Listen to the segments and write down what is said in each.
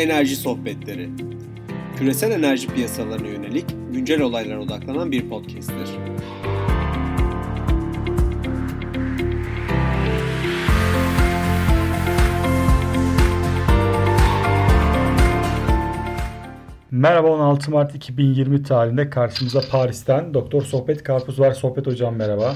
Enerji Sohbetleri Küresel enerji piyasalarına yönelik güncel olaylara odaklanan bir podcast'tir. Merhaba 16 Mart 2020 tarihinde karşımızda Paris'ten Doktor Sohbet Karpuz var. Sohbet hocam merhaba.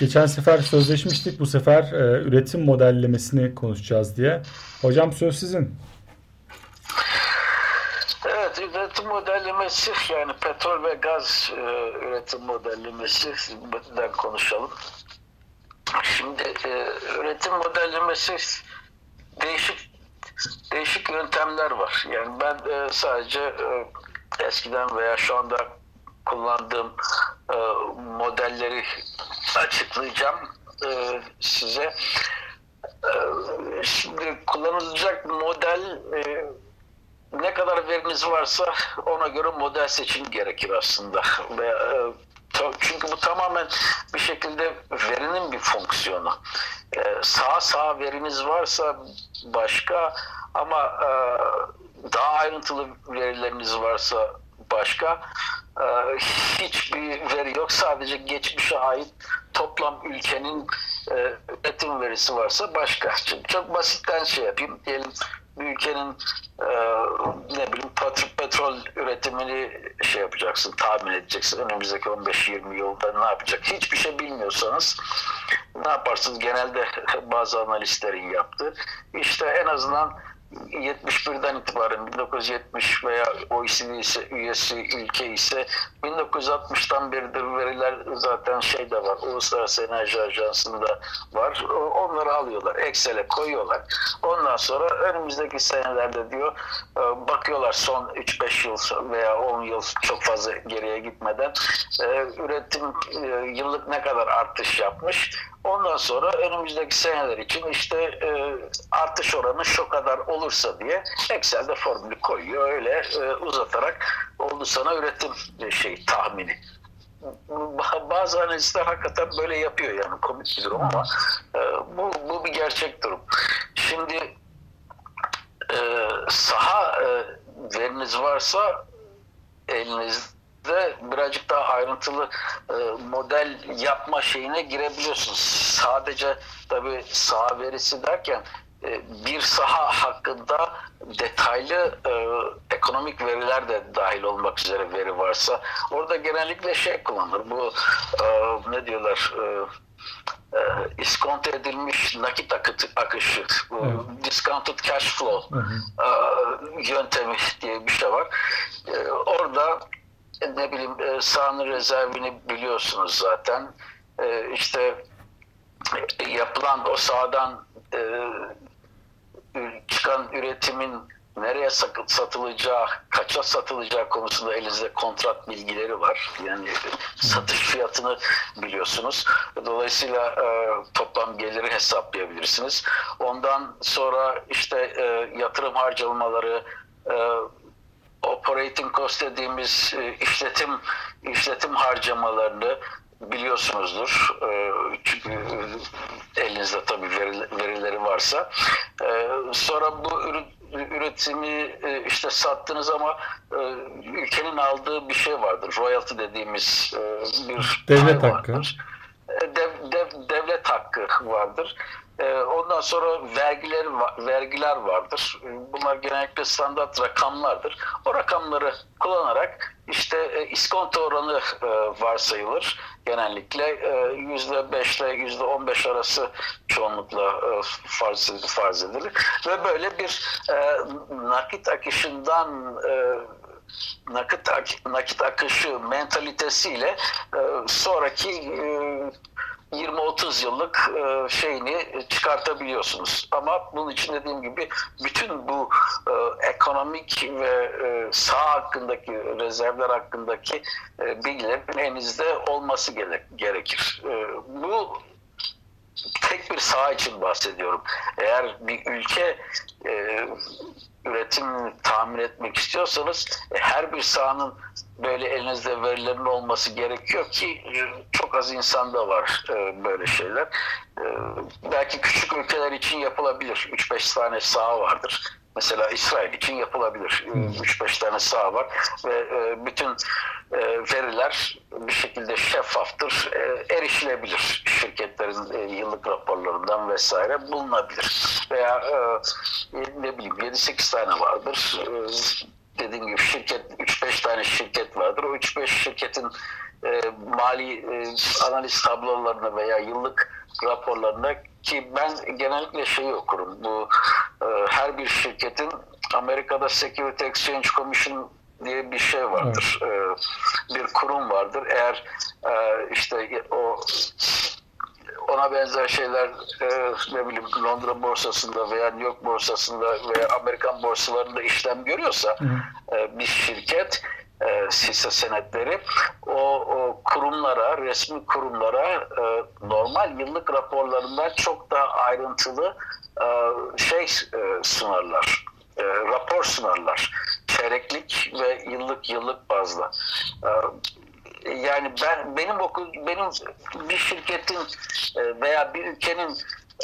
Geçen sefer sözleşmiştik. Bu sefer e, üretim modellemesini konuşacağız diye. Hocam söz sizin. Evet, üretim modellemesi yani petrol ve gaz e, üretim modellemesinden konuşalım. Şimdi e, üretim modellemesi değişik değişik yöntemler var. Yani ben e, sadece e, eskiden veya şu anda kullandığım e, modelleri açıklayacağım e, size. E, şimdi kullanılacak model e, ne kadar veriniz varsa ona göre model seçim gerekir aslında. Ve, e, çünkü bu tamamen bir şekilde verinin bir fonksiyonu. Ee, sağ sağ veriniz varsa başka ama e, daha ayrıntılı verileriniz varsa başka. E, hiçbir veri yok. Sadece geçmişe ait toplam ülkenin e, üretim verisi varsa başka. Çünkü çok basitten şey yapayım. Diyelim bir ülkenin e, ne bileyim petrol üretimini şey yapacaksın, tahmin edeceksin. Önümüzdeki 15-20 yılda ne yapacak? Hiçbir şey bilmiyorsanız ne yaparsınız? Genelde bazı analistlerin yaptığı. İşte en azından 71'den itibaren 1970 veya OECD ise üyesi ülke ise 1960'tan beridir veriler zaten şeyde var. Uluslararası Enerji Ajansı'nda var. Onları alıyorlar. Excel'e koyuyorlar. Ondan sonra önümüzdeki senelerde diyor e, bakıyorlar son 3-5 yıl veya 10 yıl çok fazla geriye gitmeden e, üretim e, yıllık ne kadar artış yapmış. Ondan sonra önümüzdeki seneler için işte artış oranı şu kadar olursa diye Excel'de formülü koyuyor. Öyle uzatarak oldu sana üretim şey tahmini bazı analistler hakikaten böyle yapıyor yani komik bir durum ama bu, bu bir gerçek durum. Şimdi e, saha e, veriniz varsa elinizde birazcık daha ayrıntılı e, model yapma şeyine girebiliyorsunuz. Sadece tabii saha verisi derken e, bir saha hakkında detaylı e, ekonomik veriler de dahil olmak üzere veri varsa orada genellikle şey kullanılır. Bu e, ne diyorlar e, e, iskonto edilmiş nakit akıtı, akışı, evet. discounted cash flow hı hı. E, yöntemi diye bir şey var. E, orada ne bileyim e, sahanın rezervini biliyorsunuz zaten. E, işte e, yapılan o sahadan e, çıkan üretimin nereye satılacağı, kaça satılacağı konusunda elinizde kontrat bilgileri var. Yani satış fiyatını biliyorsunuz. Dolayısıyla e, toplam geliri hesaplayabilirsiniz. Ondan sonra işte e, yatırım harcamaları, e, operating cost dediğimiz e, işletim işletim harcamalarını biliyorsunuzdur. E, çünkü elinizde tabii verileri varsa. E, sonra bu ürün üretimi e, işte sattınız ama e, ülkenin aldığı bir şey vardır. Royalty dediğimiz e, bir devlet hakkı. Vardır. Dev, dev, devlet hakkı vardır. Ondan sonra vergiler vergiler vardır. Bunlar genellikle standart rakamlardır. O rakamları kullanarak işte iskonto oranı varsayılır. Genellikle yüzde beş ile yüzde on beş arası çoğunlukla farz, farz edilir. Ve böyle bir nakit akışından nakit nakit akışı mentalitesiyle sonraki 20-30 yıllık e, şeyini çıkartabiliyorsunuz. Ama bunun için dediğim gibi bütün bu e, ekonomik ve e, sağ hakkındaki rezervler hakkındaki bilgilerin elinizde olması gerekir. Bu tek bir saha için bahsediyorum. Eğer bir ülke üretim tahmin etmek istiyorsanız her bir sahanın böyle elinizde verilerin olması gerekiyor ki çok çok az insanda var e, böyle şeyler. E, belki küçük ülkeler için yapılabilir. 3-5 tane saha vardır. Mesela İsrail için yapılabilir. 3-5 tane saha var ve e, bütün e, veriler bir şekilde şeffaftır, e, erişilebilir. Şirketlerin yıllık raporlarından vesaire bulunabilir. Veya ne bileyim 7-8 tane vardır. Dediğim gibi şirket 3-5 tane şirket vardır. O 3-5 şirketin e, mali e, analiz tablolarını veya yıllık raporlarına ki ben genellikle şeyi okurum. Bu e, her bir şirketin Amerika'da Security Exchange Commission diye bir şey vardır. E, bir kurum vardır. Eğer e, işte o ona benzer şeyler e, ne bileyim Londra borsasında veya New York borsasında veya Amerikan borsalarında işlem görüyorsa e, bir şirket e, hisse senetleri o, o kurumlara, resmi kurumlara e, normal yıllık raporlarından çok daha ayrıntılı e, şey e, sunarlar. E, rapor sunarlar. Çeyreklik ve yıllık yıllık bazda. E, yani ben benim oku benim bir şirketin e, veya bir ülkenin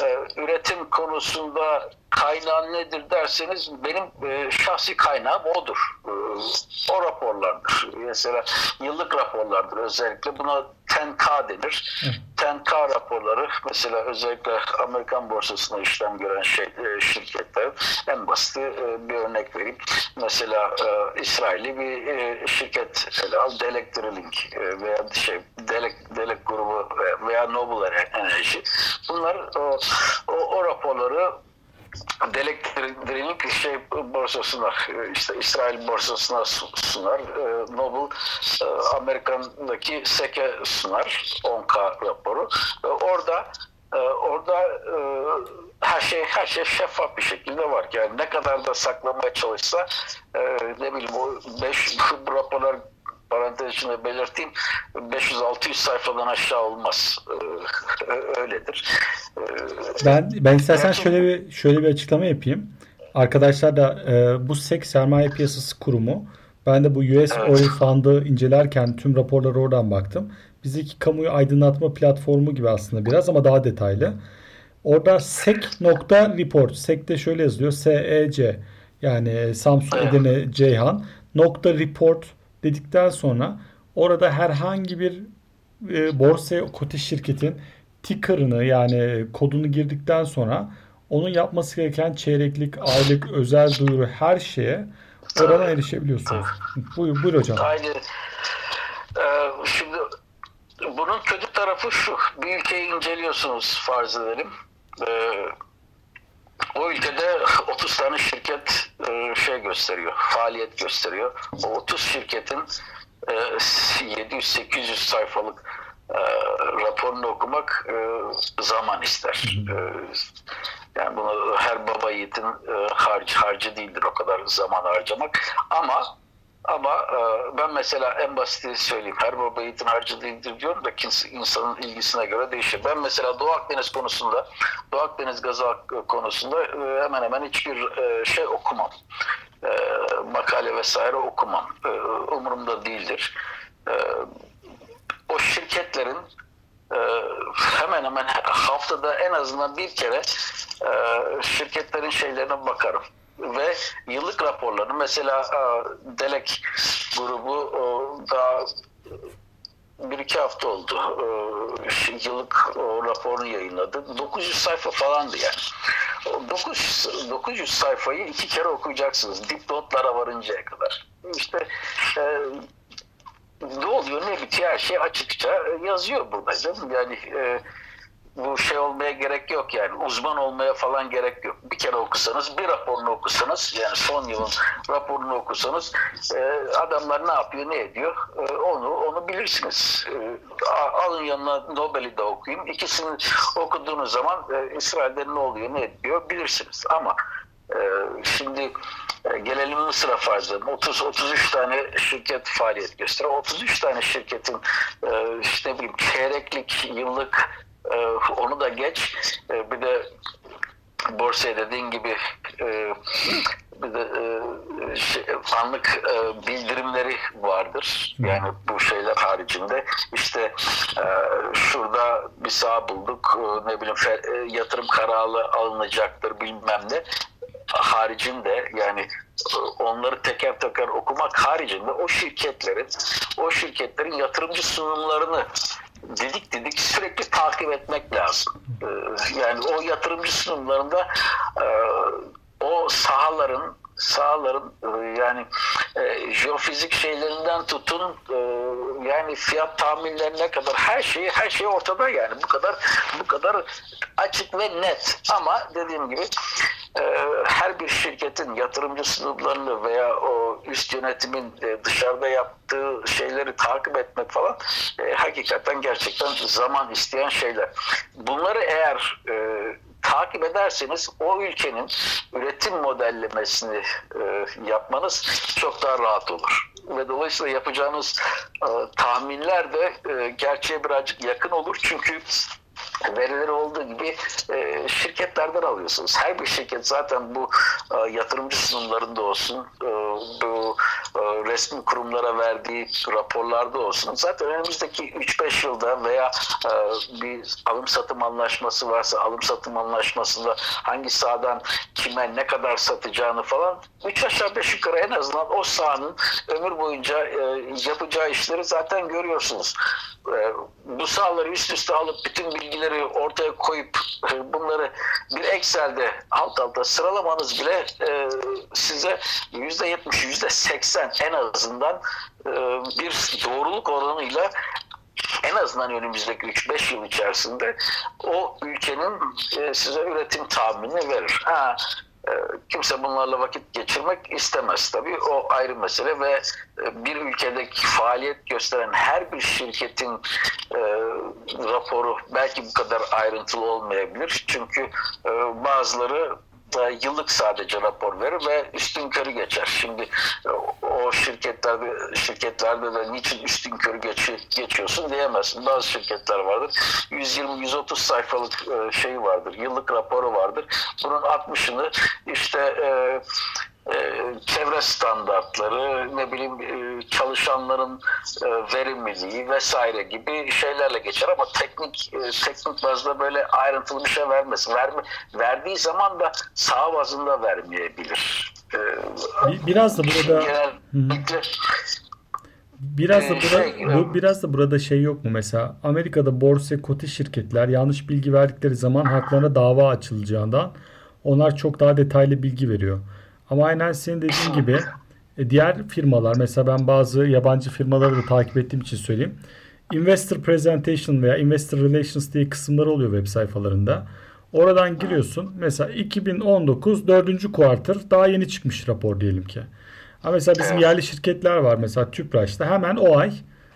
e, üretim konusunda kaynağın nedir derseniz benim e, şahsi kaynağım odur. E, o raporlardır. Mesela yıllık raporlardır özellikle. Buna 10K denir. 10K raporları mesela özellikle Amerikan borsasında işlem gören şey, e, şirketler en basit e, bir örnek vereyim. Mesela e, İsrail'i bir e, şirket ele al. Delek Drilling e, veya şey Delek, Delek grubu veya Noble Enerji. Bunlar o, o, o raporları Delek şey borsasına işte İsrail borsasına sunar. Noble Amerikan'daki SEC'e sunar 10K raporu. Orada orada her şey her şey şeffaf bir şekilde var. Yani ne kadar da saklamaya çalışsa ne bileyim o 5 raporlar parantez içinde belirteyim 500-600 sayfadan aşağı olmaz. Öyledir. Ben ben istersen şöyle bir şöyle bir açıklama yapayım. Arkadaşlar da e, bu SEC sermaye piyasası kurumu ben de bu US evet. Oil Fund'ı incelerken tüm raporlara oradan baktım. Bizdeki kamuyu aydınlatma platformu gibi aslında biraz ama daha detaylı. Orada sec.report. Sec'te şöyle yazılıyor. SEC yani Samsung Edirne Ceyhan nokta report dedikten sonra orada herhangi bir e, borsaya kote şirketin ticker'ını yani kodunu girdikten sonra onun yapması gereken çeyreklik, aylık, özel duyuru her şeye oradan erişebiliyorsunuz. Buyur, buyur hocam. Aynen. Ee, şimdi bunun kötü tarafı şu. Bir ülkeyi inceliyorsunuz farz edelim. Ee, o ülkede 30 tane şirket e, şey gösteriyor, faaliyet gösteriyor. O 30 şirketin 700-800 e, sayfalık e, raporunu okumak zaman ister. Yani bunu her baba yiğitin harcı, harcı değildir o kadar zaman harcamak. Ama ama e, ben mesela en basiti söyleyeyim. Her baba eğitim harcı değildir diyorum da insanın ilgisine göre değişir. Ben mesela Doğu Akdeniz konusunda, Doğu Akdeniz gazı konusunda e, hemen hemen hiçbir e, şey okumam. Makale vesaire okumam. Umurumda değildir. O şirketlerin hemen hemen haftada en azından bir kere şirketlerin şeylerine bakarım ve yıllık raporlarını mesela Delek grubu daha bir iki hafta oldu. Yıllık raporunu yayınladı. 900 sayfa falandı yani. 900, 900 sayfayı iki kere okuyacaksınız. Dipnotlara varıncaya kadar. İşte e, ne oluyor ne bitiyor her şey açıkça yazıyor burada. Yani e, bu şey olmaya gerek yok yani uzman olmaya falan gerek yok. Bir kere okusanız bir raporunu okusanız yani son yılın raporunu okusanız e, adamlar ne yapıyor ne ediyor e, onu onu bilirsiniz. E, alın yanına Nobel'i de okuyun. İkisini okuduğunuz zaman İsrail'de ne oluyor ne ediyor bilirsiniz. Ama şimdi gelelim Mısır'a farz 30 33 tane şirket faaliyet gösteriyor. 33 tane şirketin işte bileyim çeyreklik, yıllık onu da geç. Ee, bir de borsaya dediğin gibi e, bir de e, şey, anlık e, bildirimleri vardır. Yani bu şeyler haricinde işte şurada bir sağ bulduk ne bileyim yatırım kararı alınacaktır bilmem ne haricinde yani onları teker teker okumak haricinde o şirketlerin o şirketlerin yatırımcı sunumlarını didik didik sürekli takip etmek lazım. Ee, Yani o yatırımcı sunumlarında e, o sahaların sahaların e, yani e, jeofizik şeylerinden tutun e, yani fiyat tahminlerine kadar her şeyi her şey ortada yani. Bu kadar bu kadar açık ve net. Ama dediğim gibi e, her bir şirketin yatırımcı sunumlarını veya o üst yönetimin e, dışarıda yaptığı şeyleri takip etmek falan e, hakikaten gerçekten zaman isteyen şeyler. Bunları eğer e, takip ederseniz o ülkenin üretim modellemesini e, yapmanız çok daha rahat olur. Ve dolayısıyla yapacağınız e, tahminler de e, gerçeğe birazcık yakın olur. Çünkü verileri olduğu gibi e, şirketlerden alıyorsunuz. Her bir şirket zaten bu e, yatırımcı sunumlarında olsun, e, bu e, resmi kurumlara verdiği raporlarda olsun. Zaten önümüzdeki 3-5 yılda veya e, bir alım satım anlaşması varsa alım satım anlaşmasında hangi sahadan kime ne kadar satacağını falan 3 aşağı 5 yukarı en azından o sahanın ömür boyunca e, yapacağı işleri zaten görüyorsunuz. E, bu sahaları üst üste alıp bütün bilgileri ortaya koyup e, bunları bir Excel'de alt alta sıralamanız bile e, size %70, %80 en azından e, bir doğruluk oranıyla en azından önümüzdeki 3-5 yıl içerisinde o ülkenin size üretim tahminini verir. Ha, kimse bunlarla vakit geçirmek istemez tabii. O ayrı mesele ve e, bir ülkedeki faaliyet gösteren her bir şirketin e, raporu belki bu kadar ayrıntılı olmayabilir. Çünkü e, bazıları yıllık sadece rapor verir ve üstün körü geçer. Şimdi e, o şirketlerde şirketlerde de niçin üstün körü geçi, geçiyorsun diyemezsin. Bazı şirketler vardır. 120-130 sayfalık şey vardır. Yıllık raporu vardır. Bunun 60'ını işte e, çevre standartları, ne bileyim e, çalışanların e, verimliliği vesaire gibi şeylerle geçer ama teknik e, teknik bazda böyle ayrıntılı bir şey vermez. Verme, verdiği zaman da sağ bazında vermeyebilir. E, Bir- Biraz da burada genellikle Biraz da burada, şey, bu biraz da burada şey yok mu mesela Amerika'da borsa kote şirketler yanlış bilgi verdikleri zaman haklarına dava açılacağından onlar çok daha detaylı bilgi veriyor. Ama aynen senin dediğin gibi e, diğer firmalar mesela ben bazı yabancı firmaları da takip ettiğim için söyleyeyim. Investor Presentation veya Investor Relations diye kısımlar oluyor web sayfalarında. Oradan giriyorsun. Mesela 2019 4. quarter daha yeni çıkmış rapor diyelim ki. Ama mesela bizim yerli şirketler var. Mesela Tüpraş'ta hemen o ay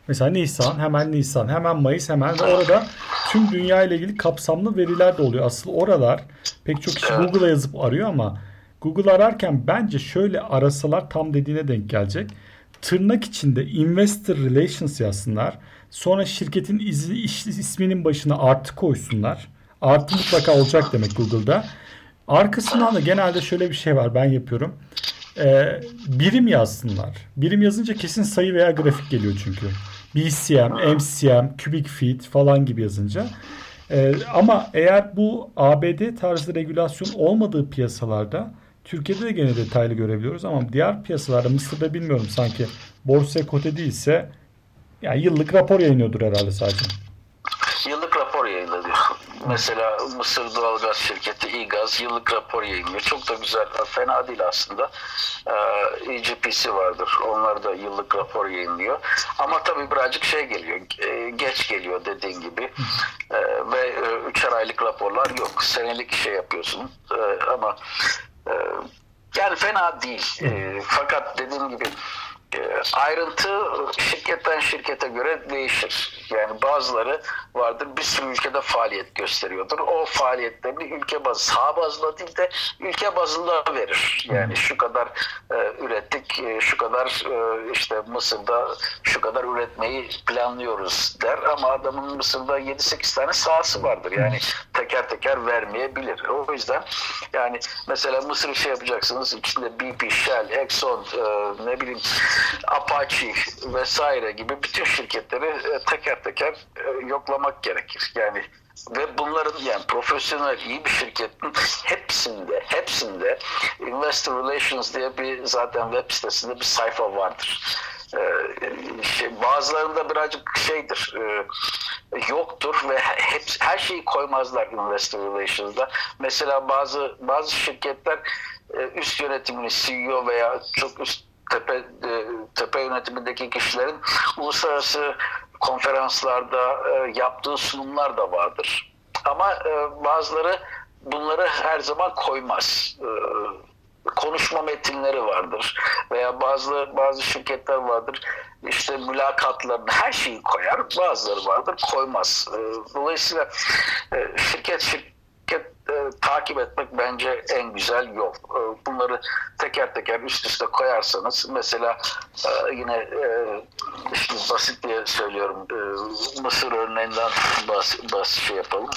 mesela Nisan, hemen Nisan, hemen Mayıs, hemen ve orada tüm dünya ile ilgili kapsamlı veriler de oluyor. Asıl oralar pek çok kişi Google'a yazıp arıyor ama Google ararken bence şöyle arasalar tam dediğine denk gelecek. Tırnak içinde investor relations yazsınlar. Sonra şirketin izi, iş- isminin başına artı koysunlar. Artı mutlaka olacak demek Google'da. Arkasından da genelde şöyle bir şey var ben yapıyorum. Ee, birim yazsınlar. Birim yazınca kesin sayı veya grafik geliyor çünkü. BCM, MCM, cubic feet falan gibi yazınca. Ee, ama eğer bu ABD tarzı regülasyon olmadığı piyasalarda Türkiye'de de gene detaylı görebiliyoruz ama diğer piyasalarda Mısır'da bilmiyorum sanki borsaya kote değilse yani yıllık rapor yayınlıyordur herhalde sadece. yıllık rapor yayınlanıyor. Mesela Mısır Doğalgaz Şirketi İGAZ yıllık rapor yayınlıyor. Çok da güzel, fena değil aslında. Ee, EGP'si vardır. Onlar da yıllık rapor yayınlıyor. Ama tabii birazcık şey geliyor, e, geç geliyor dediğin gibi. Ee, ve e, üçer aylık raporlar yok. Senelik şey yapıyorsun. Ee, ama yani fena değil. E, fakat dediğim gibi ayrıntı şirketten şirkete göre değişir. Yani bazıları vardır bir sürü ülkede faaliyet gösteriyordur. O faaliyetlerini ülke bazı, saha bazında değil de ülke bazında verir. Yani şu kadar e, ürettik, e, şu kadar e, işte Mısır'da şu kadar üretmeyi planlıyoruz der ama adamın Mısır'da 7-8 tane sahası vardır. Yani tek teker teker vermeyebilir. O yüzden yani mesela Mısır işi yapacaksınız içinde BP, Shell, Exxon, e, ne bileyim Apache vesaire gibi bütün şirketleri e, teker teker e, yoklamak gerekir. Yani ve bunların yani profesyonel iyi bir şirketin hepsinde hepsinde investor relations diye bir zaten web sitesinde bir sayfa vardır. Ee, şey, bazılarında birazcık şeydir e, yoktur ve hep, her şeyi koymazlar investor relations'da. Mesela bazı bazı şirketler e, üst yönetimini CEO veya çok üst tepe e, tepe yönetimindeki kişilerin uluslararası konferanslarda e, yaptığı sunumlar da vardır. Ama e, bazıları bunları her zaman koymaz. Konuşma metinleri vardır veya bazı bazı şirketler vardır işte mülakatlarını her şeyi koyar bazıları vardır koymaz dolayısıyla e, şirket şirket e, takip etmek bence en güzel yol e, bunları teker teker üst üste koyarsanız mesela e, yine e, işte basit diye söylüyorum e, Mısır örneğinden bas, bas şey yapalım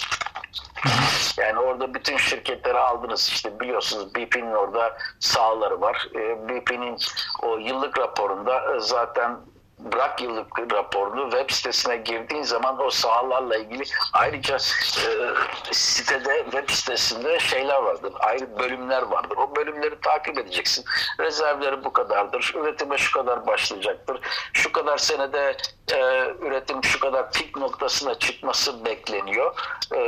yani orada bütün şirketleri aldınız işte biliyorsunuz BP'nin orada sahaları var. E, BP'nin o yıllık raporunda zaten bırak yıllık raporunu web sitesine girdiğin zaman o sahalarla ilgili ayrıca e, sitede web sitesinde şeyler vardır. Ayrı bölümler vardır. O bölümleri takip edeceksin. Rezervleri bu kadardır. Üretime şu kadar başlayacaktır. Şu kadar senede e, üretim şu kadar pik noktasına çıkması bekleniyor. E,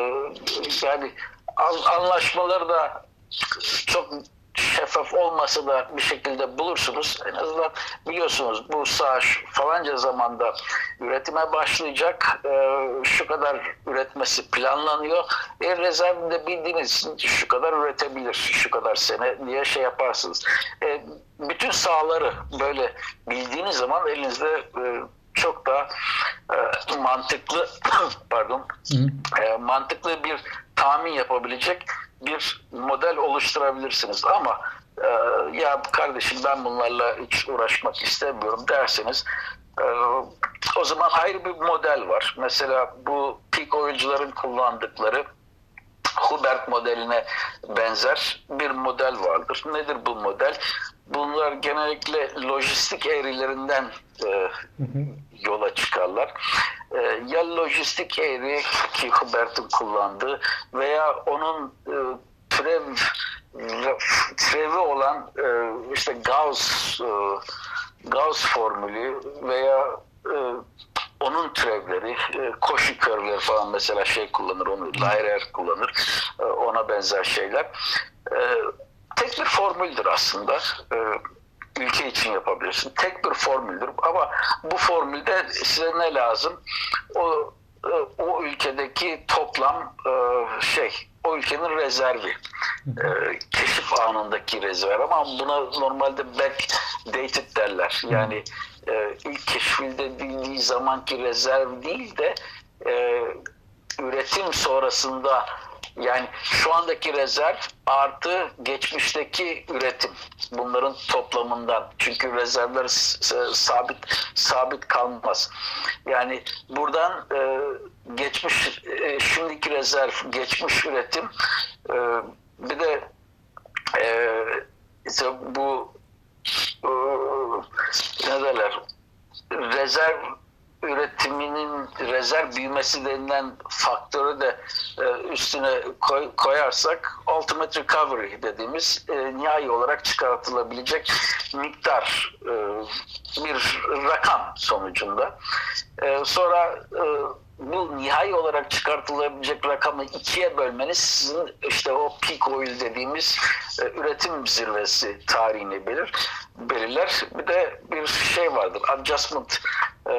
yani anlaşmaları da çok şeffaf olmasa da bir şekilde bulursunuz. En azından biliyorsunuz bu saha falanca zamanda üretime başlayacak. E, şu kadar üretmesi planlanıyor. E, rezervinde bildiğiniz şu kadar üretebilir şu kadar sene diye şey yaparsınız. E, bütün sahaları böyle bildiğiniz zaman elinizde e, çok da e, mantıklı pardon e, mantıklı bir tahmin yapabilecek bir model oluşturabilirsiniz ama e, ya kardeşim ben bunlarla hiç uğraşmak istemiyorum derseniz e, o zaman ayrı bir model var. Mesela bu peak oyuncuların kullandıkları Hubert modeline benzer bir model vardır. Nedir bu model? Bunlar genellikle lojistik eğrilerinden e, yola çıkarlar. E, ya lojistik eğri ki Hubert'in kullandığı veya onun e, türev türevi olan e, işte Gauss e, Gauss formülü veya e, onun türevleri, e, koşu körleri falan mesela şey kullanır, onu Lyrer kullanır, e, ona benzer şeyler. E, tek bir formüldür aslında. Ülke için yapabilirsin. Tek bir formüldür ama bu formülde size ne lazım? O e, o ülkedeki toplam e, şey, o ülkenin rezervi. E, keşif anındaki rezerv ama buna normalde back dated derler. Yani ilk keşfedildiği zamanki rezerv değil de üretim sonrasında yani şu andaki rezerv artı geçmişteki üretim bunların toplamından. Çünkü rezervler sabit sabit kalmaz. Yani buradan e, geçmiş e, şimdiki rezerv, geçmiş üretim e, bir de e, bu e, ne derler rezerv üretiminin rezerv büyümesi denilen faktörü de e, üstüne koy, koyarsak ultimate recovery dediğimiz e, nihai olarak çıkartılabilecek miktar e, bir rakam sonucunda. E, sonra e, bu nihai olarak çıkartılabilecek rakamı ikiye bölmeniz sizin işte o peak oil dediğimiz e, üretim zirvesi tarihini belir, belirler. Bir de bir şey vardır. Adjustment e,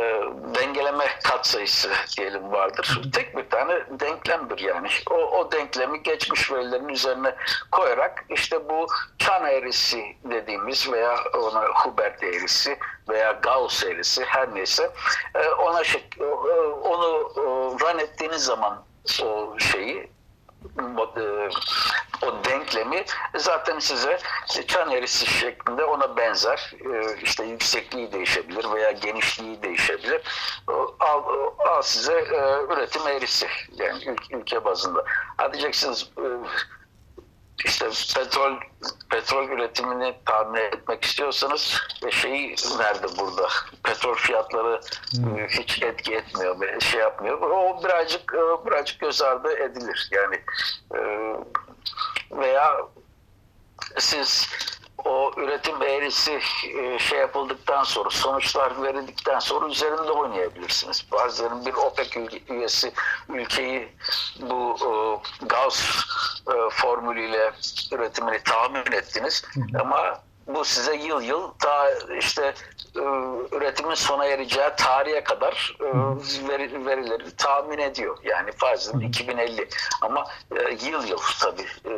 dengeleme katsayısı diyelim vardır. Tek bir tane denklemdir yani. O, o denklemi geçmiş verilerin üzerine koyarak işte bu çan eğrisi dediğimiz veya ona Hubert eğrisi veya Gauss eğrisi her neyse e, ona şey, onu run ettiğiniz zaman o şeyi e, o denklemi zaten size çan eğrisi şeklinde ona benzer e, işte yüksekliği değişebilir veya genişliği değişebilir. Al, al size e, üretim eğrisi yani ülke bazında. Ha diyeceksiniz e, işte petrol petrol üretimini tahmin etmek istiyorsanız e, şeyi nerede burada? Petrol fiyatları e, hiç etki etmiyor, ve şey yapmıyor. O birazcık e, birazcık göz ardı edilir. Yani e, veya siz o üretim eğrisi e, şey yapıldıktan sonra sonuçlar verildikten sonra üzerinde oynayabilirsiniz. Bazılarının bir OPEC üyesi ülkeyi bu e, gaz e, formülüyle üretimini tahmin ettiniz. Ama bu size yıl yıl ta işte e, üretimin sona ereceği tarihe kadar e, veri- verileri tahmin ediyor. Yani farzın 2050 ama e, yıl yıl tabii e,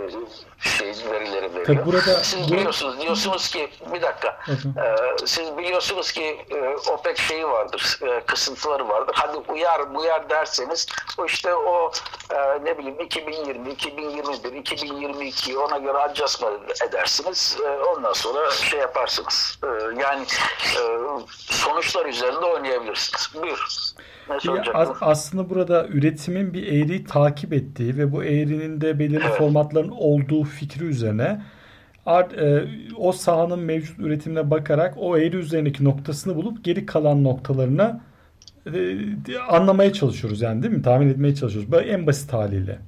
şey verileri veriyor. Tabii burada- Siz biliyorsunuz diyorsunuz ki bir dakika e, siz biliyorsunuz ki e, OPEC şeyi vardır e, kısıntıları vardır. Hadi uyar uyar derseniz o işte o e, ne bileyim 2020, 2021, 2022 ona göre adjustment edersiniz. E, ondan sonra şey yaparsınız. E, yani e, sonuçlar üzerinde oynayabilirsiniz. Buyur. Soracaktın? as- aslında burada üretimin bir eğriyi takip ettiği ve bu eğrinin de belirli Evet. formatların olduğu fikri üzerine art, e, o sahanın mevcut üretimine bakarak o eğri üzerindeki noktasını bulup geri kalan noktalarını e, anlamaya çalışıyoruz yani değil mi? Tahmin etmeye çalışıyoruz. Böyle en basit haliyle.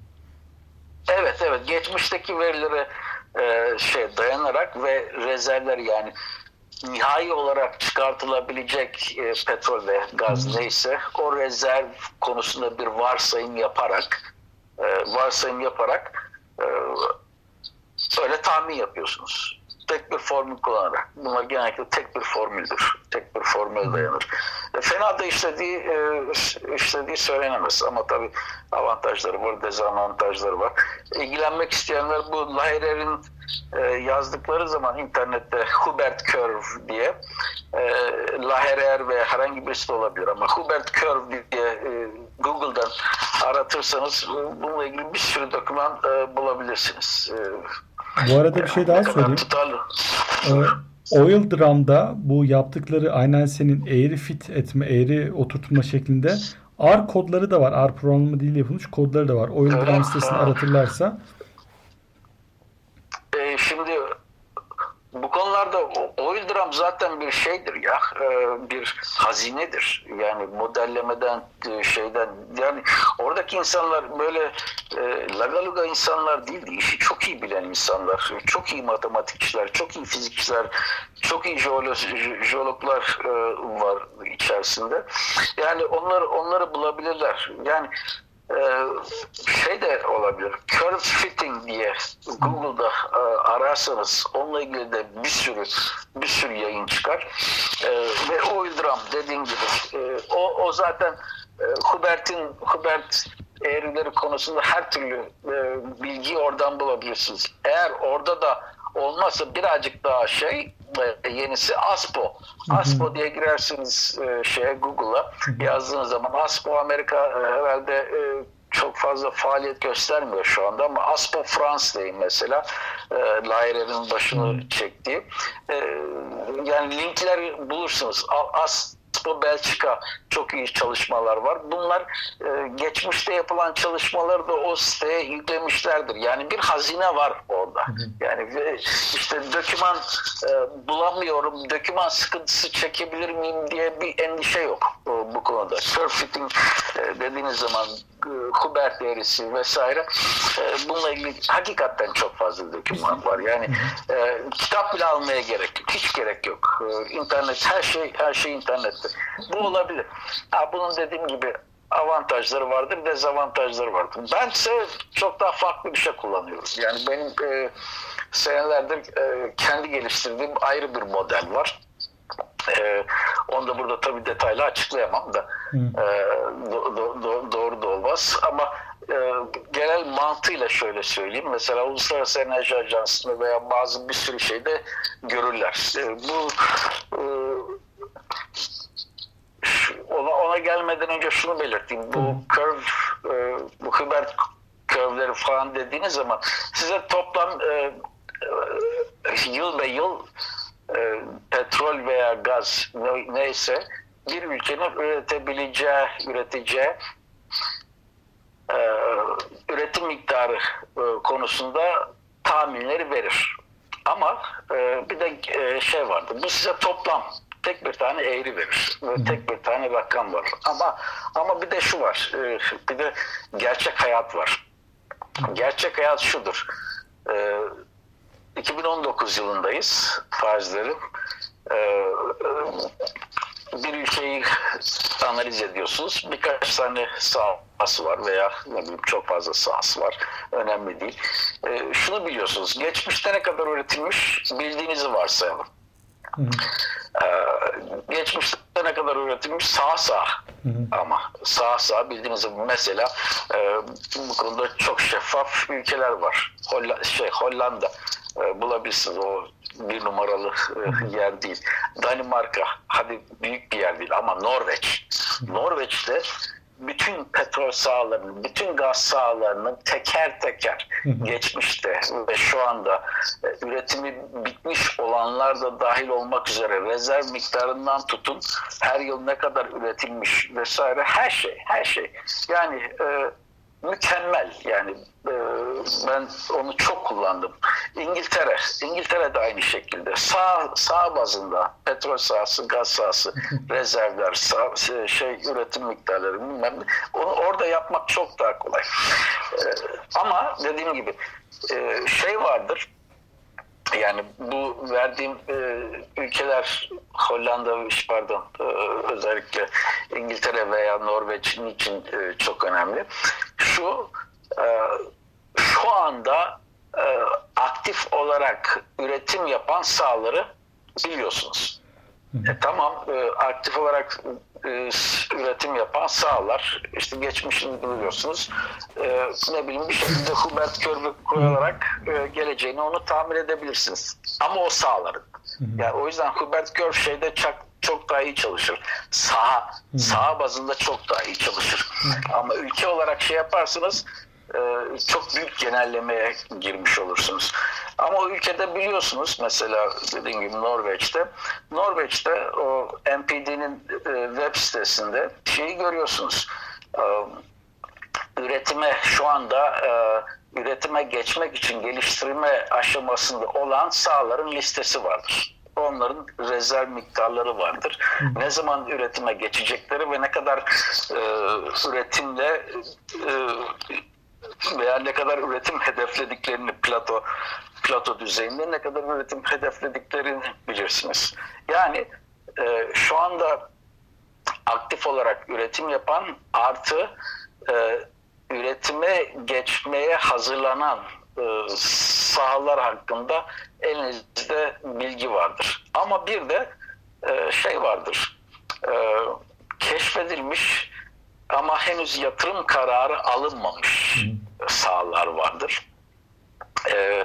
Evet evet geçmişteki verilere e, şey dayanarak ve rezervler yani nihai olarak çıkartılabilecek e, petrol ve gaz neyse o rezerv konusunda bir varsayım yaparak e, varsayım yaparak e, öyle tahmin yapıyorsunuz. Tek bir formül kullanarak. Bunlar genellikle tek bir formüldür. Tek bir formüle dayanır. E, fena da işlediği, e, işlediği söylenemez. Ama tabii avantajları var, dezavantajları var. İlgilenmek isteyenler bu Lahirer'in e, yazdıkları zaman internette Hubert Curve diye e, Laherer ve herhangi birisi de olabilir ama Hubert Curve diye e, Google'dan aratırsanız e, bununla ilgili bir sürü doküman e, bulabilirsiniz. E, Bu arada bir şey daha söyleyeyim. Ee, Oil Drum'da bu yaptıkları aynen senin eğri fit etme, eğri oturtma şeklinde R kodları da var. R programlama diliyle yapılmış kodları da var. Oil Öyle Drum sitesini aratırlarsa E, şimdi bu konularda drum zaten bir şeydir ya e, bir hazinedir. Yani modellemeden e, şeyden yani oradaki insanlar böyle e, lagaluga insanlar değildi işi çok iyi bilen insanlar çok iyi matematikçiler çok iyi fizikçiler çok iyi jeolo- jeologlar var içerisinde. Yani onları onları bulabilirler. Yani şey de olabilir. Curve fitting diye Google'da e, ararsanız onunla ilgili de bir sürü bir sürü yayın çıkar. Ee, ve oil drum dediğim gibi e, o, o zaten e, Hubert'in Hubert eğrileri konusunda her türlü bilgiyi oradan bulabilirsiniz. Eğer orada da olmazsa birazcık daha şey yenisi ASPO. ASPO diye girersiniz e, şeye Google'a. Yazdığınız zaman ASPO Amerika e, herhalde e, çok fazla faaliyet göstermiyor şu anda ama ASPO Fransa'dayım mesela. E, Lairer'in başını çektiği. E, yani linkler bulursunuz. ASPO Belçika çok iyi çalışmalar var. Bunlar e, geçmişte yapılan çalışmaları da o siteye yüklemişlerdir. Yani bir hazine var orada. Yani ve işte döküman e, bulamıyorum, döküman sıkıntısı çekebilir miyim diye bir endişe yok e, bu konuda. Surfitting e, dediğiniz zaman e, Hubert eğrisi vesaire e, bununla ilgili hakikaten çok fazla döküman var. Yani e, kitap bile almaya gerek yok. Hiç gerek yok. E, internet her şey her şey internette. Bu olabilir. Ha, bunun dediğim gibi avantajları vardır, dezavantajları vardır. Ben ise çok daha farklı bir şey kullanıyorum. Yani benim e, senelerdir e, kendi geliştirdiğim ayrı bir model var. E, onu da burada tabii detaylı açıklayamam da e, do- do- do- doğru da olmaz ama e, genel mantığıyla şöyle söyleyeyim. Mesela Uluslararası Enerji Ajansı'nda veya bazı bir sürü şeyde görürler. E, bu e, ona, ona gelmeden önce şunu belirteyim. Bu curve, e, bu Hubert curve'leri falan dediğiniz zaman size toplam e, e, yıl ve yıl e, petrol veya gaz ne- neyse bir ülkenin üretebileceği, üreteceği e, üretim miktarı e, konusunda tahminleri verir. Ama e, bir de e, şey vardır. Bu size toplam tek bir tane eğri verir. Ve tek bir tane rakam var. Ama ama bir de şu var. E, bir de gerçek hayat var. Gerçek hayat şudur. E, 2019 yılındayız faizlerin. E, bir ülkeyi analiz ediyorsunuz. Birkaç tane sahası var veya ne bileyim çok fazla sahası var. Önemli değil. E, şunu biliyorsunuz. Geçmişte ne kadar üretilmiş bildiğinizi varsayalım. Hı hı. Ee, geçmişte ne kadar üretilmiş sağ sağ ama sağ sağ bildiğiniz gibi mesela e, bu konuda çok şeffaf ülkeler var. Holla, şey Hollanda e, bulabilirsiniz o bir numaralı e, yer değil. Danimarka hadi büyük bir yer değil ama Norveç. Norveç'te bütün petrol sahalarının, bütün gaz sahalarının teker teker geçmişte ve şu anda e, üretimi bitmiş olanlar da dahil olmak üzere rezerv miktarından tutun her yıl ne kadar üretilmiş vesaire her şey her şey. Yani e, mükemmel yani e, ben onu çok kullandım. İngiltere, İngiltere de aynı şekilde sağ sağ bazında petrol sahası, gaz sahası, rezervler, sağ, şey üretim miktarları bilmem ne. Onu orada yapmak çok daha kolay. E, ama dediğim gibi e, şey vardır. Yani bu verdiğim e, ülkeler Hollanda pardon e, özellikle İngiltere veya Norveç için e, çok önemli. Şu e, şu anda e, aktif olarak üretim yapan sahaları biliyorsunuz. E, tamam e, aktif olarak e, üretim yapan sahalar işte geçmişini biliyorsunuz. E, ne bileyim bir şekilde Hubert Körbe koyarak e, geleceğini onu tahmin edebilirsiniz. Ama o sahaların. Yani o yüzden Hubert Körb şeyde çok, çok daha iyi çalışır. Saha, saha bazında çok daha iyi çalışır. Ama ülke olarak şey yaparsınız çok büyük genellemeye girmiş olursunuz. Ama o ülkede biliyorsunuz mesela dediğim gibi Norveç'te Norveç'te o NPD'nin e, web sitesinde şeyi görüyorsunuz. E, üretime şu anda e, üretime geçmek için geliştirme aşamasında olan sahaların listesi vardır. Onların rezerv miktarları vardır. Ne zaman üretime geçecekleri ve ne kadar e, üretimle e, veya ne kadar üretim hedeflediklerini plato plato düzeyinde ne kadar üretim hedeflediklerini bilirsiniz. Yani e, şu anda aktif olarak üretim yapan artı e, üretime geçmeye hazırlanan e, sahalar hakkında elinizde bilgi vardır. Ama bir de e, şey vardır. E, keşfedilmiş ama henüz yatırım kararı alınmamış sahalar vardır. Ee,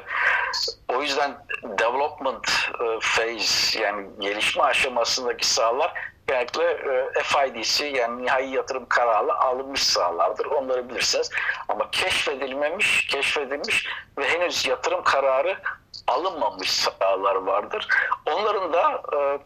o yüzden development e, phase yani gelişme aşamasındaki sahalar genellikle e, FID'si yani nihai yatırım kararı alınmış sahalardır. Onları bilirsiniz. Ama keşfedilmemiş, keşfedilmiş ve henüz yatırım kararı alınmamış sahalar vardır. Onların da e,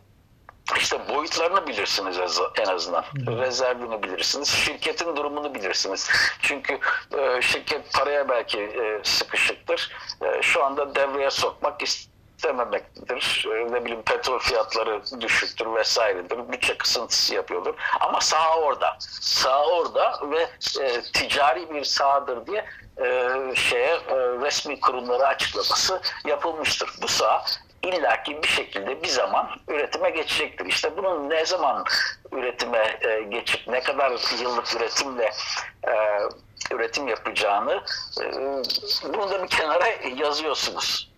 işte boyutlarını bilirsiniz en azından. Rezervini bilirsiniz. Şirketin durumunu bilirsiniz. Çünkü e, şirket paraya belki e, sıkışıktır. E, şu anda devreye sokmak istememektedir. E, ne bileyim petrol fiyatları düşüktür vesairedir. Bütçe kısıntısı yapıyordur. Ama saha orada. Saha orada ve e, ticari bir sahadır diye e, şeye e, resmi kurumlara açıklaması yapılmıştır. Bu saha illaki bir şekilde bir zaman üretime geçecektir. İşte bunun ne zaman üretime e, geçip ne kadar yıllık üretimle e, üretim yapacağını e, bunu da bir kenara yazıyorsunuz.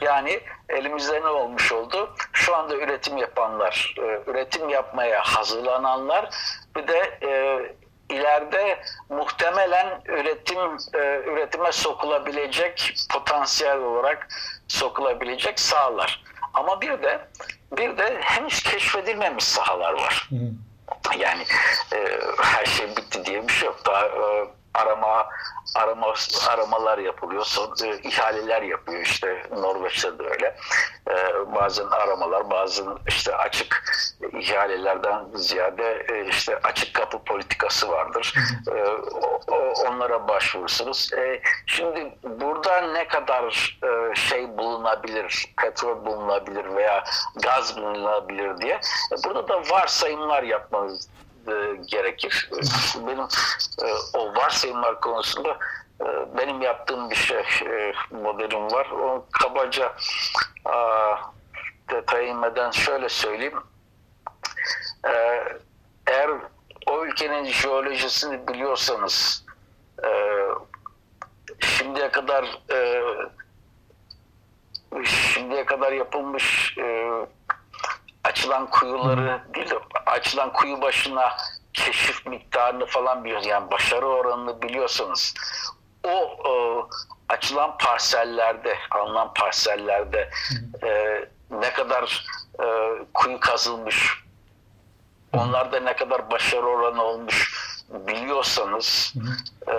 Yani elimizde ne olmuş oldu? Şu anda üretim yapanlar, e, üretim yapmaya hazırlananlar bir de e, ileride muhtemelen üretim e, üretime sokulabilecek potansiyel olarak sokulabilecek sahalar. Ama bir de bir de henüz keşfedilmemiş sahalar var. Yani e, her şey bitti diye bir şey yok. Daha e, arama arama aramalar yapılıyor. Son, e, ihaleler yapıyor işte Norveç'te de öyle. E, bazen aramalar, bazen işte açık ihalelerden ziyade e, işte açık kapı politikası vardır. E, o, o, onlara başvurursunuz. E, şimdi burada ne kadar e, şey bulunabilir, petrol bulunabilir veya gaz bulunabilir diye e, burada da varsayımlar yapmanız e, gerekir. Benim e, o varsayımlar konusunda e, benim yaptığım bir şey e, modelim var. O kabaca a, detaya inmeden şöyle söyleyeyim. E, eğer o ülkenin jeolojisini biliyorsanız e, şimdiye kadar e, şimdiye kadar yapılmış e, açılan kuyuları değil de açılan kuyu başına keşif miktarını falan biliyorsunuz. Yani başarı oranını biliyorsanız o e, açılan parsellerde, alınan parsellerde e, ne kadar e, kuyu kazılmış, onlarda ne kadar başarı oranı olmuş biliyorsanız e,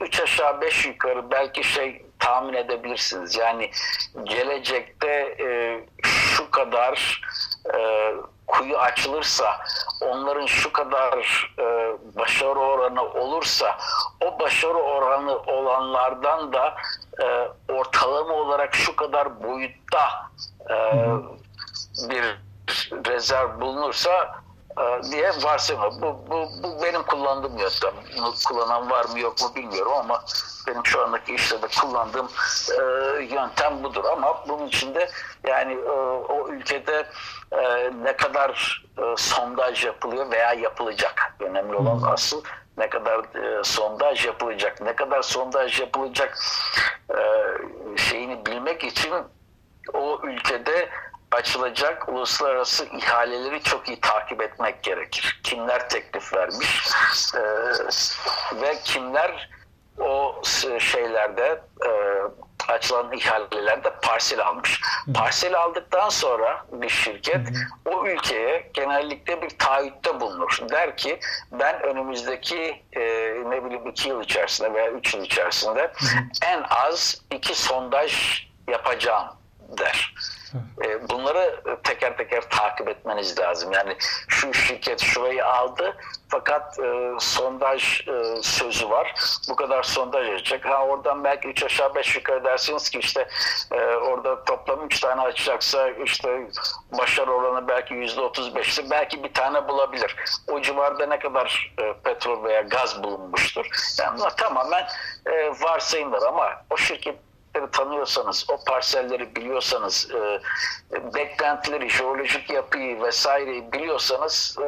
üç aşağı beş yukarı belki şey tahmin edebilirsiniz. Yani gelecekte e, şu kadar e, kuyu açılırsa onların şu kadar e, başarı oranı olursa o başarı oranı olanlardan da e, ortalama olarak şu kadar boyutta e, bir rezerv bulunursa e, diye varsayma. Bu, bu, bu benim kullandığım yöntem. Bunu kullanan var mı yok mu bilmiyorum ama benim şu andaki işte de kullandığım e, yöntem budur. Ama bunun içinde yani e, o ülkede e, ne kadar e, sondaj yapılıyor veya yapılacak. Önemli olan asıl ne kadar e, sondaj yapılacak, ne kadar sondaj yapılacak e, şeyini bilmek için o ülkede açılacak uluslararası ihaleleri çok iyi takip etmek gerekir. Kimler teklif vermiş e, ve kimler o şeylerde e, açılan ihalelerde parsel almış. Parsel aldıktan sonra bir şirket o ülkeye genellikle bir taahhütte bulunur. Der ki ben önümüzdeki e, ne bileyim iki yıl içerisinde veya üç yıl içerisinde en az iki sondaj yapacağım der. E, bunları teker teker takip etmeniz lazım. Yani şu şirket şurayı aldı fakat e, sondaj e, sözü var. Bu kadar sondaj edecek. Ha oradan belki 3 aşağı 5 yukarı dersiniz ki işte e, orada toplam 3 tane açacaksa işte başarı oranı belki %35'ti. Belki bir tane bulabilir. O civarda ne kadar e, petrol veya gaz bulunmuştur. Yani tamamen e, varsayımlar ama o şirket tanıyorsanız, o parselleri biliyorsanız, e, beklentileri, jeolojik yapıyı vesaireyi biliyorsanız e,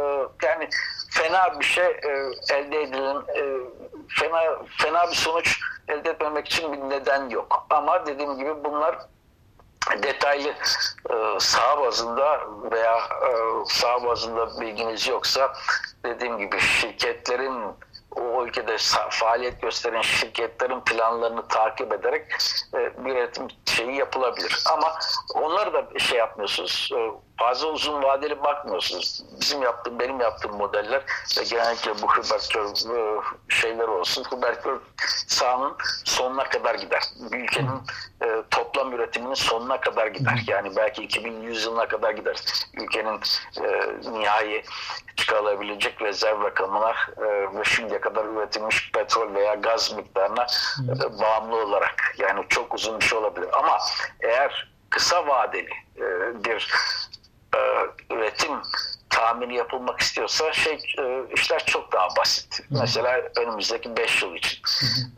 yani fena bir şey e, elde edilen e, fena fena bir sonuç elde etmemek için bir neden yok. Ama dediğim gibi bunlar detaylı e, saha bazında veya e, saha bazında bilginiz yoksa dediğim gibi şirketlerin o ülkede faaliyet gösteren şirketlerin planlarını takip ederek e, bir üretim şeyi yapılabilir. Ama onları da şey yapmıyorsunuz. E, fazla uzun vadeli bakmıyorsunuz. Bizim yaptığım, benim yaptığım modeller ve genellikle bu Hubertör e, şeyler olsun. Hubertör sahanın sonuna kadar gider. Ülkenin e, toplam üretiminin sonuna kadar gider. Yani belki 2100 yılına kadar gider. Ülkenin e, nihai çıkarılabilecek rezerv rakamına e, ve şimdiye kadar üretilmiş petrol veya gaz miktarına e, bağımlı olarak. Yani çok uzun bir şey olabilir. Ama eğer kısa vadeli e, bir e, üretim tahmini yapılmak istiyorsa şey e, işler çok daha basit. Hı. Mesela önümüzdeki 5 yıl için.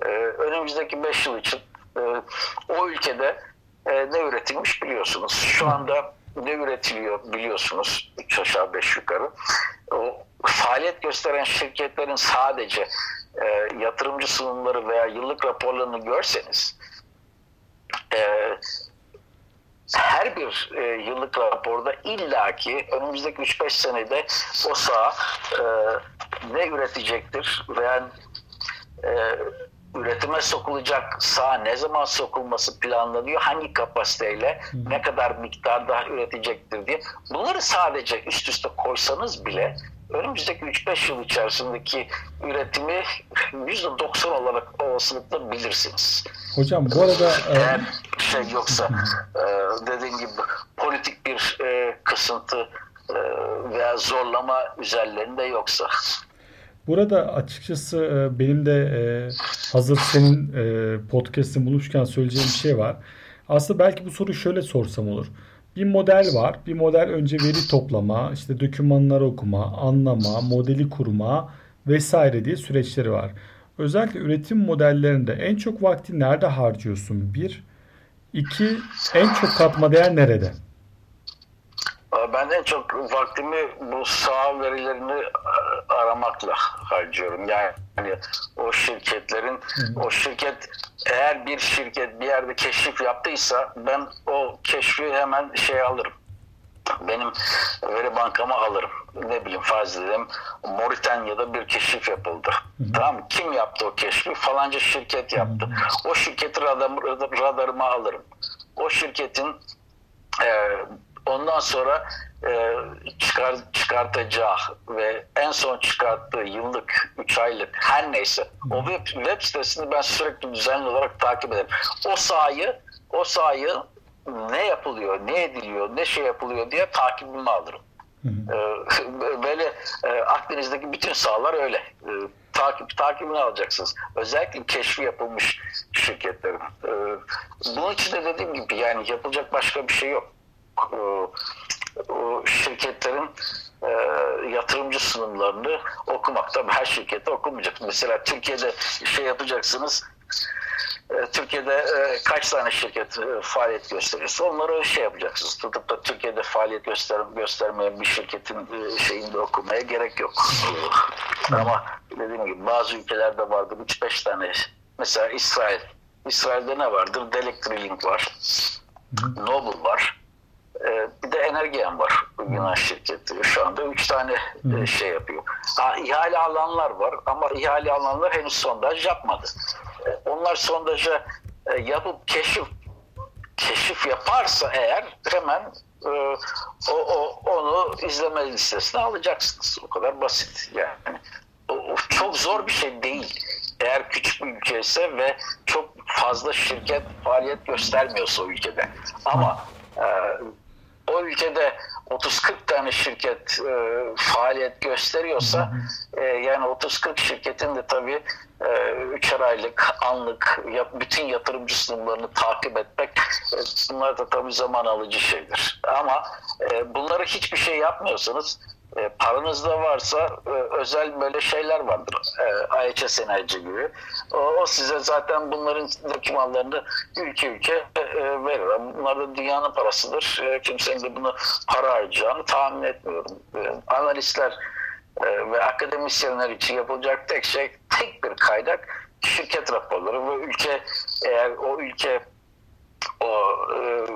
E, önümüzdeki 5 yıl için e, o ülkede e, ne üretilmiş biliyorsunuz. Şu anda ne üretiliyor biliyorsunuz. 3 aşağı 5 yukarı. O faaliyet gösteren şirketlerin sadece e, yatırımcı sunumları veya yıllık raporlarını görseniz e, her bir e, yıllık raporda illaki önümüzdeki 3-5 senede o saha e, ne üretecektir veya e, üretime sokulacak saha ne zaman sokulması planlanıyor, hangi kapasiteyle, ne kadar miktarda üretecektir diye. Bunları sadece üst üste koysanız bile önümüzdeki 3-5 yıl içerisindeki üretimi %90 olarak olasılıkla bilirsiniz. Hocam bu arada e, Eğer şey yoksa e, dediğim gibi politik bir e, kısıntı veya zorlama üzerlerinde yoksa. Burada açıkçası e, benim de e, hazır senin e, podcast'in bulmuşken söyleyeceğim bir şey var. Aslında belki bu soruyu şöyle sorsam olur. Bir model var. Bir model önce veri toplama, işte dokümanları okuma, anlama, modeli kurma vesaire diye süreçleri var. Özellikle üretim modellerinde en çok vakti nerede harcıyorsun? Bir. İki, en çok katma değer nerede? Ben en çok vaktimi bu saha verilerini e, aramakla harcıyorum. Yani hani o şirketlerin, o şirket eğer bir şirket bir yerde keşif yaptıysa ben o keşfi hemen şey alırım. Benim veri bankama alırım. Ne bileyim farz edelim Moritanya'da bir keşif yapıldı. Tamam mı? Kim yaptı o keşfi? Falanca şirket yaptı. O şirketi radar, radarıma alırım. O şirketin e, ondan sonra e, çıkar, çıkartacağı ve en son çıkarttığı yıllık, 3 aylık her neyse o web, web sitesini ben sürekli düzenli olarak takip ederim. O sahayı o sahayı ne yapılıyor, ne ediliyor, ne şey yapılıyor diye takibimi alırım. Ee, böyle e, Akdeniz'deki bütün sahalar öyle. Ee, takip takibini alacaksınız. Özellikle keşfi yapılmış şirketlerin. Bunun için de dediğim gibi yani yapılacak başka bir şey yok. Ee, o şirketlerin e, yatırımcı sunumlarını okumak. Tabii her şirkette okumayacak. Mesela Türkiye'de şey yapacaksınız e, Türkiye'de e, kaç tane şirket e, faaliyet gösteriyorsa onları şey yapacaksınız. Tutup da Türkiye'de faaliyet göster göstermeyen bir şirketin e, şeyinde okumaya gerek yok. Ama dediğim gibi bazı ülkelerde vardır 3-5 tane. Mesela İsrail. İsrail'de ne vardır? Delectrilink var. Noble var. E, bir de Energean var. Yunan şirketi. Şu anda 3 tane e, şey yapıyor. Ha, ihale alanlar var ama ihale alanlar henüz sondaj yapmadı. E, onlar sondaja e, yapıp keşif keşif yaparsa eğer hemen e, o, o onu izleme listesine alacaksınız. O kadar basit yani. O, o çok zor bir şey değil. Eğer küçük bir ülke ise ve çok fazla şirket faaliyet göstermiyorsa o ülkede. Ama e, o ülkede 30-40 tane şirket e, faaliyet gösteriyorsa e, yani 30-40 şirketin de tabii e, üçer aylık, anlık yap, bütün yatırımcı sunumlarını takip etmek e, bunlar da tabii zaman alıcı şeydir. Ama e, bunları hiçbir şey yapmıyorsanız e, paranız da varsa e, özel böyle şeyler vardır. E, IHS Enerji gibi. O, o size zaten bunların dokümanlarını ülke ülke e, verir. Bunlar da dünyanın parasıdır. E, kimsenin de bunu para harcayacağını tahmin etmiyorum. E, analistler e, ve akademisyenler için yapılacak tek şey tek bir kaynak şirket raporları ve ülke eğer o ülke o e,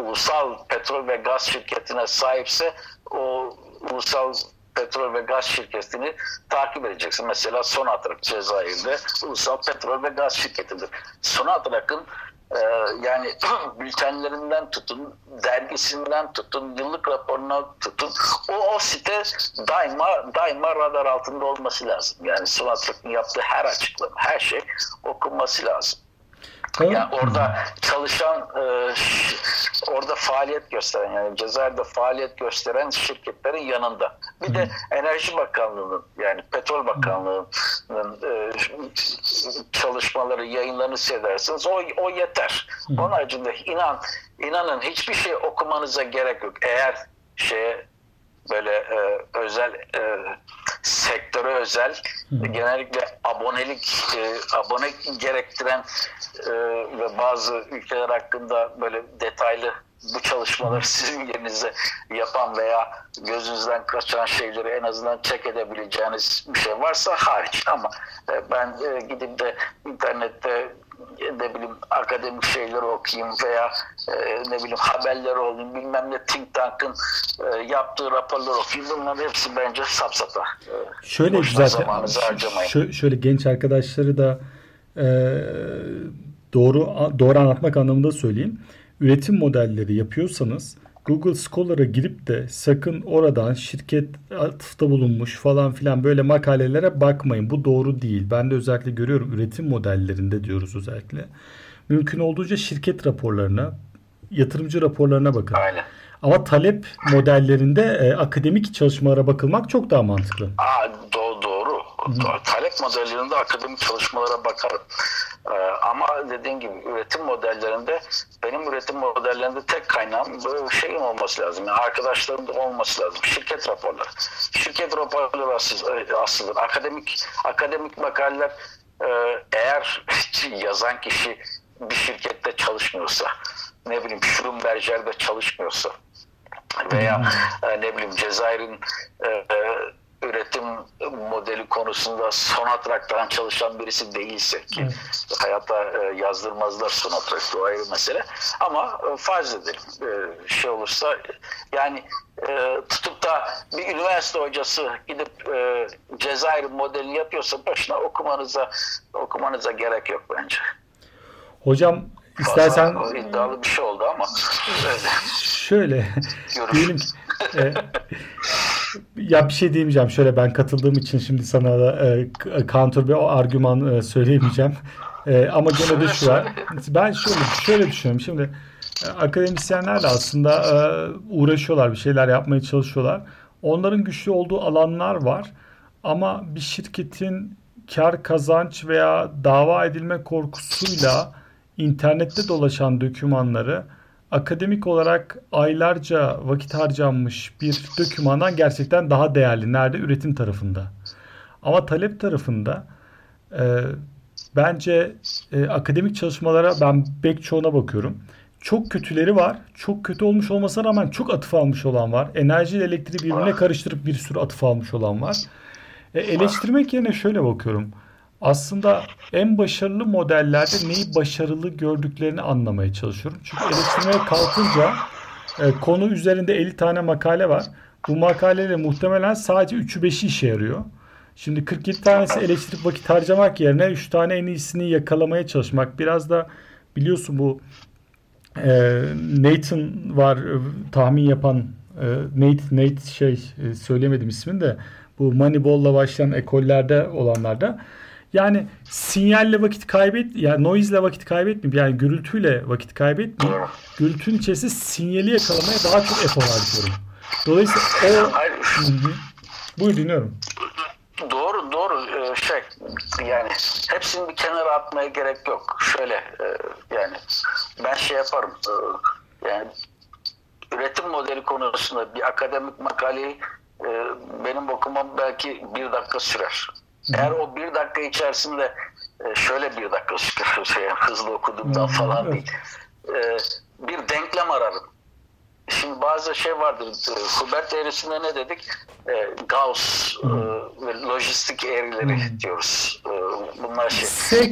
ulusal petrol ve gaz şirketine sahipse o ulusal petrol ve gaz şirketini takip edeceksin. Mesela Sonatrak Cezayir'de ulusal petrol ve gaz şirketidir. Sonatrak'ın e, yani bültenlerinden tutun, dergisinden tutun, yıllık raporuna tutun. O, o site daima daima radar altında olması lazım. Yani Sonatrak'ın yaptığı her açıklama, her şey okunması lazım. Tamam. Yani orada çalışan, e, orada faaliyet gösteren yani Cezayir'de faaliyet gösteren şirketlerin yanında. Bir de Enerji Bakanlığı'nın yani Petrol Bakanlığı'nın e, çalışmaları, yayınlarını seyrederseniz o, o yeter. Onun haricinde inan, inanın hiçbir şey okumanıza gerek yok. Eğer şeye böyle e, özel e, sektöre özel genellikle abonelik e, abone gerektiren e, ve bazı ülkeler hakkında böyle detaylı bu çalışmaları sizin yerinize yapan veya gözünüzden kaçan şeyleri en azından çek edebileceğiniz bir şey varsa hariç. Ama e, ben e, gidip de internette ne bileyim akademik şeyleri okuyayım veya e, ne bileyim haberleri olayım bilmem ne think tank'ın e, yaptığı raporları okuyayım bunların hepsi bence sapsata. E, Şöyle zaten şö- şöyle genç arkadaşları da e, doğru doğru anlatmak anlamında söyleyeyim. Üretim modelleri yapıyorsanız Google Scholar'a girip de sakın oradan şirket atıfta bulunmuş falan filan böyle makalelere bakmayın. Bu doğru değil. Ben de özellikle görüyorum üretim modellerinde diyoruz özellikle. Mümkün olduğunca şirket raporlarına, yatırımcı raporlarına bakın. Aynen. Ama talep modellerinde e, akademik çalışmalara bakılmak çok daha mantıklı. Aa. Talep modellerinde akademik çalışmalara bakarım. Ee, ama dediğim gibi üretim modellerinde benim üretim modellerinde tek kaynağım böyle şeyin olması lazım. Yani arkadaşlarım da olması lazım. Şirket raporları. Şirket raporları asıl, asıldır. Akademik akademik makaleler e, eğer yazan kişi bir şirkette çalışmıyorsa ne bileyim Schlumberger'de çalışmıyorsa veya e, ne bileyim Cezayir'in e, e, üretim modeli konusunda Sonatrak'tan çalışan birisi değilse ki hayatta e, yazdırmazlar Sonatrak'ta o ayrı mesele ama e, farz edelim e, şey olursa yani tutup da bir üniversite hocası gidip Cezayir modelini yapıyorsa başına okumanıza okumanıza gerek yok bence. Hocam istersen Fazla iddialı bir şey oldu ama öyle. şöyle diyelim e, ya bir şey diyemeyeceğim. Şöyle ben katıldığım için şimdi sana da e, counter bir argüman e, söyleyemeyeceğim. E, ama gene de şu var. Ben şöyle şöyle düşünüyorum. Şimdi e, akademisyenler de aslında e, uğraşıyorlar, bir şeyler yapmaya çalışıyorlar. Onların güçlü olduğu alanlar var. Ama bir şirketin kar kazanç veya dava edilme korkusuyla internette dolaşan dokümanları akademik olarak aylarca vakit harcanmış bir dokümandan gerçekten daha değerli. Nerede? Üretim tarafında. Ama talep tarafında e, bence e, akademik çalışmalara ben pek çoğuna bakıyorum. Çok kötüleri var. Çok kötü olmuş olmasına rağmen çok atıf almış olan var. Enerji ile elektriği birbirine karıştırıp bir sürü atıf almış olan var. E, eleştirmek yerine şöyle bakıyorum. Aslında en başarılı modellerde neyi başarılı gördüklerini anlamaya çalışıyorum. Çünkü eleştirmeye kalkınca e, konu üzerinde 50 tane makale var. Bu makaleyle muhtemelen sadece 3'ü 5'i işe yarıyor. Şimdi 47 tanesi eleştirip vakit harcamak yerine 3 tane en iyisini yakalamaya çalışmak. Biraz da biliyorsun bu e, Nathan var e, tahmin yapan e, Nate, Nate şey e, söylemedim ismini de bu Moneyball'la başlayan ekollerde olanlarda yani sinyalle vakit kaybet yani noise'le vakit kaybetmeyip yani gürültüyle vakit kaybetmeyip gürültünün içerisinde sinyali yakalamaya daha çok efor harcıyorum. Dolayısıyla o Hayır. Buyur dinliyorum. Doğru doğru Ee, şey yani hepsini bir kenara atmaya gerek yok. Şöyle e, yani ben şey yaparım e, yani üretim modeli konusunda bir akademik makaleyi e, benim okumam belki bir dakika sürer. Eğer o bir dakika içerisinde e, şöyle bir dakika şey, hızlı okuduğumdan falan değil. E, bir denklem ararım. Şimdi bazı şey vardır. e, Hubert eğrisinde ne dedik? E, Gauss e, ve lojistik eğrileri diyoruz. E, bunlar şey. S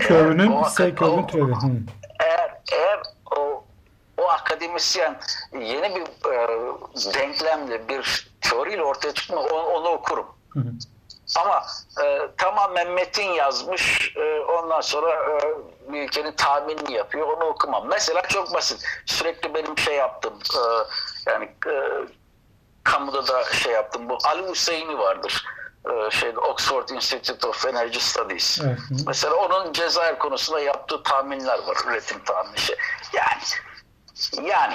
o- S türevi. Hı. eğer eğer o o akademisyen yeni bir e, denklemle bir teoriyle ortaya çıkma onu, onu okurum. hı. Ama e, tamamen metin yazmış e, ondan sonra e, bir ülkenin tahminini yapıyor onu okumam. Mesela çok basit. Sürekli benim şey yaptım e, yani e, kamuda da şey yaptım. Bu Ali Hüseyin'i vardır. E, şeyde Oxford Institute of Energy Studies. Evet. Mesela onun Cezayir konusunda yaptığı tahminler var. Üretim tahmini şey. Yani yani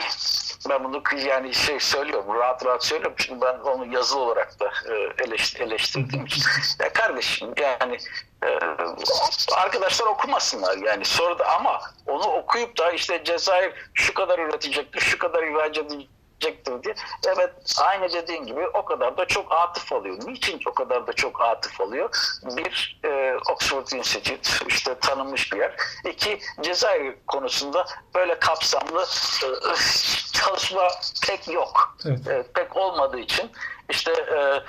ben bunu yani şey söylüyorum rahat rahat söylüyorum çünkü ben onu yazılı olarak da e, eleşt, eleştirdiğim için. Ya kardeşim yani e, arkadaşlar okumasınlar yani sonra da ama onu okuyup da işte Cezayir şu kadar üretecektir, şu kadar ihraç edecektir diye. Evet aynı dediğin gibi o kadar da çok atıf alıyor. Niçin o kadar da çok atıf alıyor? Bir e, Oxford Institute işte tanınmış bir yer. İki Cezayir konusunda böyle kapsamlı e, çalışma pek yok. Evet. E, pek olmadığı için işte e,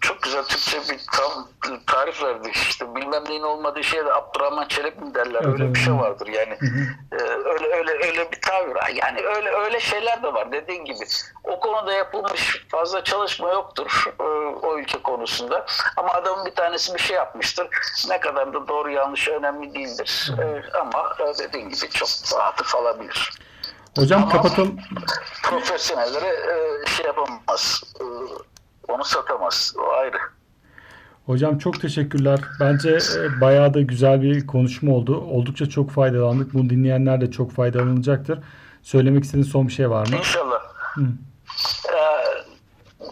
çok güzel Türkçe bir tam tarif verdi. İşte bilmem neyin olmadığı şeye de Abdurrahman Çelebi mi derler. Evet, öyle bir şey vardır yani. Ee, öyle öyle öyle bir tabir. Yani öyle öyle şeyler de var dediğin gibi. O konuda yapılmış fazla çalışma yoktur e, o ülke konusunda. Ama adamın bir tanesi bir şey yapmıştır. Ne kadar da doğru yanlış önemli değildir. E, ama e, dediğin gibi çok atıf alabilir. Hocam kapatalım. Profesyonellere e, şey yapamaz. E, onu satamaz. O ayrı. Hocam çok teşekkürler. Bence e, bayağı da güzel bir konuşma oldu. Oldukça çok faydalandık. Bunu dinleyenler de çok faydalanacaktır. Söylemek istediğin son bir şey var mı? İnşallah. Ee,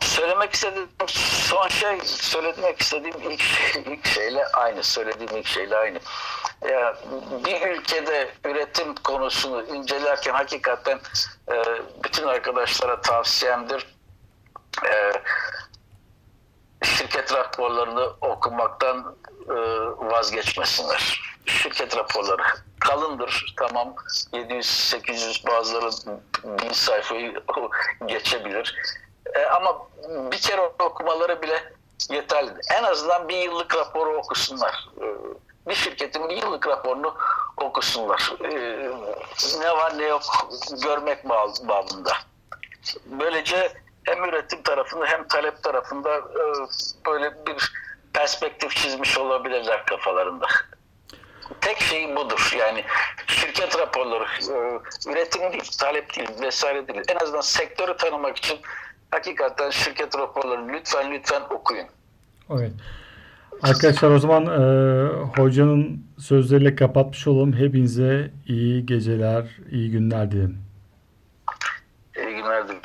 söylemek istediğim son şey, söylemek istediğim ilk, ilk şeyle aynı. Söylediğim ilk şeyle aynı. Ya, bir ülkede üretim konusunu incelerken hakikaten e, bütün arkadaşlara tavsiyemdir. E, şirket raporlarını okumaktan e, vazgeçmesinler. Şirket raporları kalındır tamam 700-800 bazıları bin sayfayı geçebilir. E, ama bir kere okumaları bile yeterli. En azından bir yıllık raporu okusunlar. E, bir şirketin bir yıllık raporunu okusunlar. E, ne var ne yok görmek bağ- babında. Böylece hem üretim tarafında hem talep tarafında e, böyle bir perspektif çizmiş olabilirler kafalarında. Tek şey budur. Yani şirket raporları, e, üretim değil, talep değil, vesaire değil. En azından sektörü tanımak için hakikaten şirket raporlarını lütfen lütfen okuyun. Evet. Arkadaşlar o zaman e, hocanın sözleriyle kapatmış olalım. Hepinize iyi geceler, iyi günler dilerim. İyi günler diliyorum.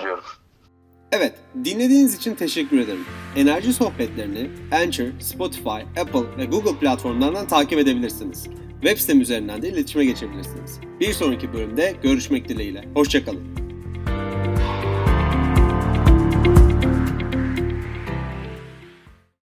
Evet, dinlediğiniz için teşekkür ederim. Enerji sohbetlerini Anchor, Spotify, Apple ve Google platformlarından takip edebilirsiniz. Web sitem üzerinden de iletişime geçebilirsiniz. Bir sonraki bölümde görüşmek dileğiyle. Hoşçakalın.